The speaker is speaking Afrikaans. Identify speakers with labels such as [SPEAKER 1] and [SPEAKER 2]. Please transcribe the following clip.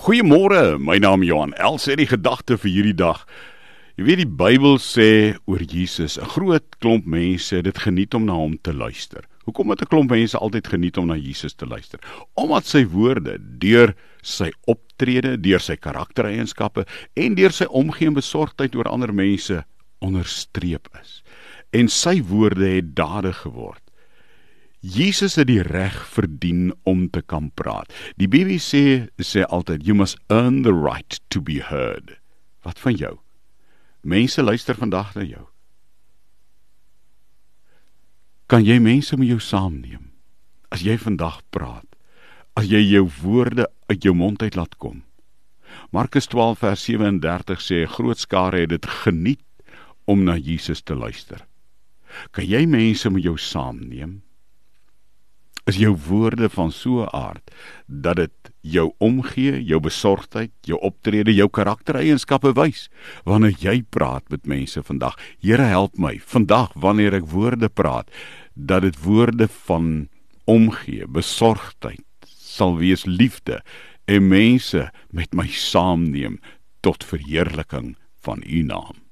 [SPEAKER 1] Goeiemôre, my naam is Johan. Els sê die gedagte vir hierdie dag. Jy weet die Bybel sê oor Jesus, 'n groot klomp mense het dit geniet om na hom te luister. Hoekom het 'n klomp mense altyd geniet om na Jesus te luister? Omdat sy woorde deur sy optrede, deur sy karaktereienskappe en deur sy omgee en besorgdheid oor ander mense onderstreep is. En sy woorde het dade geword. Jesus het die reg verdien om te kan praat. Die BBC sê altyd you must earn the right to be heard. Wat van jou? Mense luister vandag na jou. Kan jy mense met jou saamneem? As jy vandag praat, as jy jou woorde uit jou mond uit laat kom. Markus 12 vers 37 sê 'n groot skare het dit geniet om na Jesus te luister. Kan jy mense met jou saamneem? Is jou woorde van so 'n aard dat dit jou omgee, jou besorgdheid, jou optrede, jou karaktereienskappe wys wanneer jy praat met mense vandag. Here help my vandag wanneer ek woorde praat dat dit woorde van omgee, besorgdheid sal wees liefde en mense met my saamneem tot verheerliking van u naam.